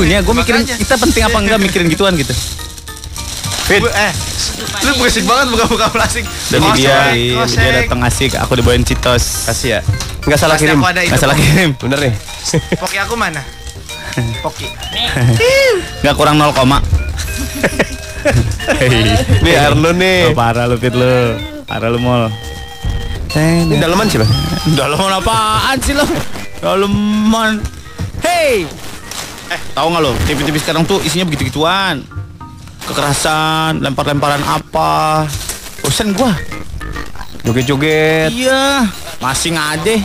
lagunya. Gue mikirin Makanya. kita penting apa enggak mikirin gituan gitu. Fit. Eh, lu berisik banget buka-buka plastik. Dan Kosek, dia, dia datang asik. Aku dibawain citos. Kasih ya. Nggak salah Pasti kirim. Nggak salah kirim. Bener nih. Poki aku mana? Poki. Nggak kurang 0 koma. Nih Arlo nih. Oh, parah lu Fit lu. Parah lu mall. Ini daleman sih bang. Daleman apaan sih lo? Daleman. Hey. Eh, tahu nggak lo? TV-TV sekarang tuh isinya begitu-gituan. Kekerasan, lempar-lemparan apa. Bosan gua. Joget-joget. Iya, masih ngade.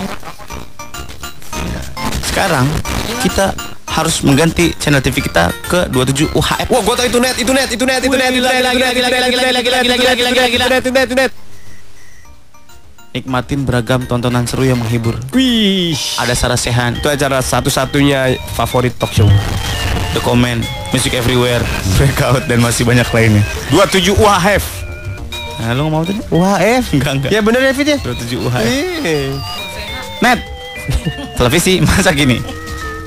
Sekarang kita harus mengganti channel TV kita ke 27 UHF. Wah, gua tau itu net, itu net, itu net, itu net, itu net, itu net, itu net, itu net, itu net, itu net, itu net, itu net. Nikmatin beragam tontonan seru yang menghibur. Wih. Ada Sarah Sehan, Itu acara satu-satunya favorit talk show. The Comment, Music Everywhere, Breakout dan masih banyak lainnya. 27 UHF. Nah, lu ngomong tadi? UHF? Enggak, enggak. Ya bener ya Fit ya? 27 UHF. Eh. Net. Televisi masa gini?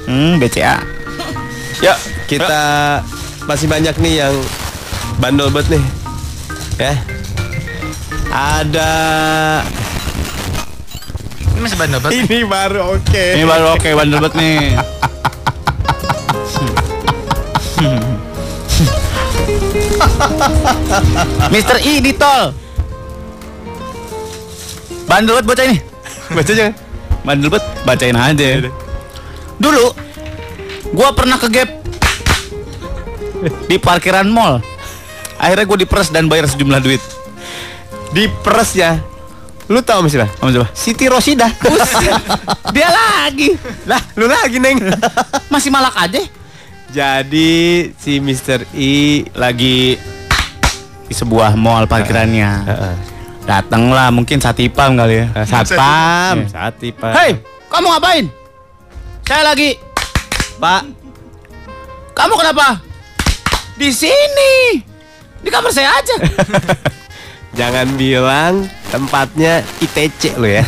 Hmm, BCA. Ya, kita masih banyak nih yang bandel banget nih. Ya. Ada Ini masih bandel banget. ini baru oke. Ini baru oke bandel banget nih. Mister I di tol. Bandel banget bocah ini. Baca aja. Bandel banget, bacain aja. Dulu gua pernah ke gap di parkiran mall. Akhirnya gue diperes dan bayar sejumlah duit. Di peres ya. Lu tahu misalnya? Kamu coba. Siti Rosida. Dia lagi. lah, lu lagi neng. Masih malak aja. Jadi si Mr. I lagi Di sebuah mall parkirannya. Heeh. Datanglah mungkin satipam kali ya. satpam. Iya. Satpam. Hei, kamu ngapain? Saya lagi. Pak. Kamu kenapa? Di sini. Di kamar saya aja. Jangan bilang tempatnya ITC lo ya.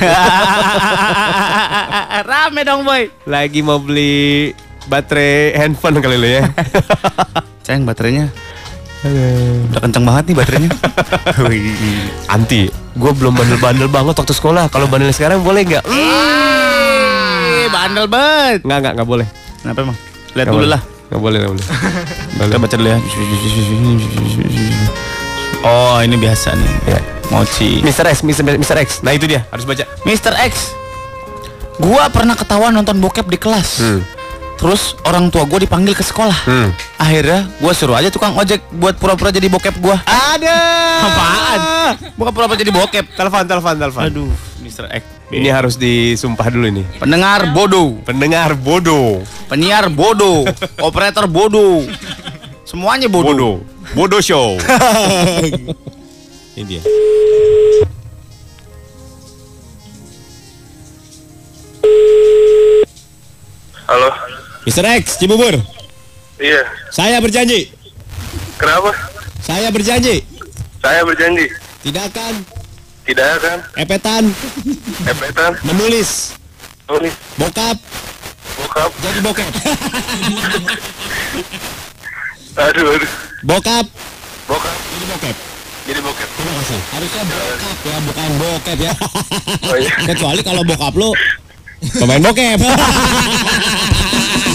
Rame dong, boy. Lagi mau beli baterai handphone kali lo ya. Sayang baterainya. Udah kenceng banget nih baterainya. Anti, gue belum bandel-bandel banget waktu sekolah. Kalau bandel sekarang boleh nggak? Bandel banget. Nggak nggak nggak boleh. Kenapa emang? Lihat dulu boleh. lah. Nggak boleh nggak boleh. Kita baca dulu ya. Oh, ini biasa nih. Ya. Mochi. Mr. X, Mr. Mr. X. Nah itu dia harus baca. Mr. X. Gua pernah ketahuan nonton bokep di kelas. Hmm. Terus orang tua gue dipanggil ke sekolah. Hmm. Akhirnya gue suruh aja tukang ojek buat pura-pura jadi bokep gue. Ada. Apaan? Bukan pura-pura jadi bokep. Telepon, telepon, telepon. Aduh, Mr. X. Ini harus disumpah dulu ini. Pendengar bodoh, Pendengar bodoh. penyiar bodoh, operator bodoh. Semuanya bodoh. Bodoh. Bodoh show. ini dia. Halo. Mr. X, Cibubur. Iya. Saya berjanji. Kenapa? Saya berjanji. Saya berjanji Tidak akan tidak akan epetan epetan menulis nulis bokap bokap. jadi bokep. Aduh aduh. Bokap Bokap jadi bokep. jadi bokep. Terima kasih. Harusnya bokap ya, bukan bokep ya. Oh iya. Kecuali kalau bokap lu pemain bokep.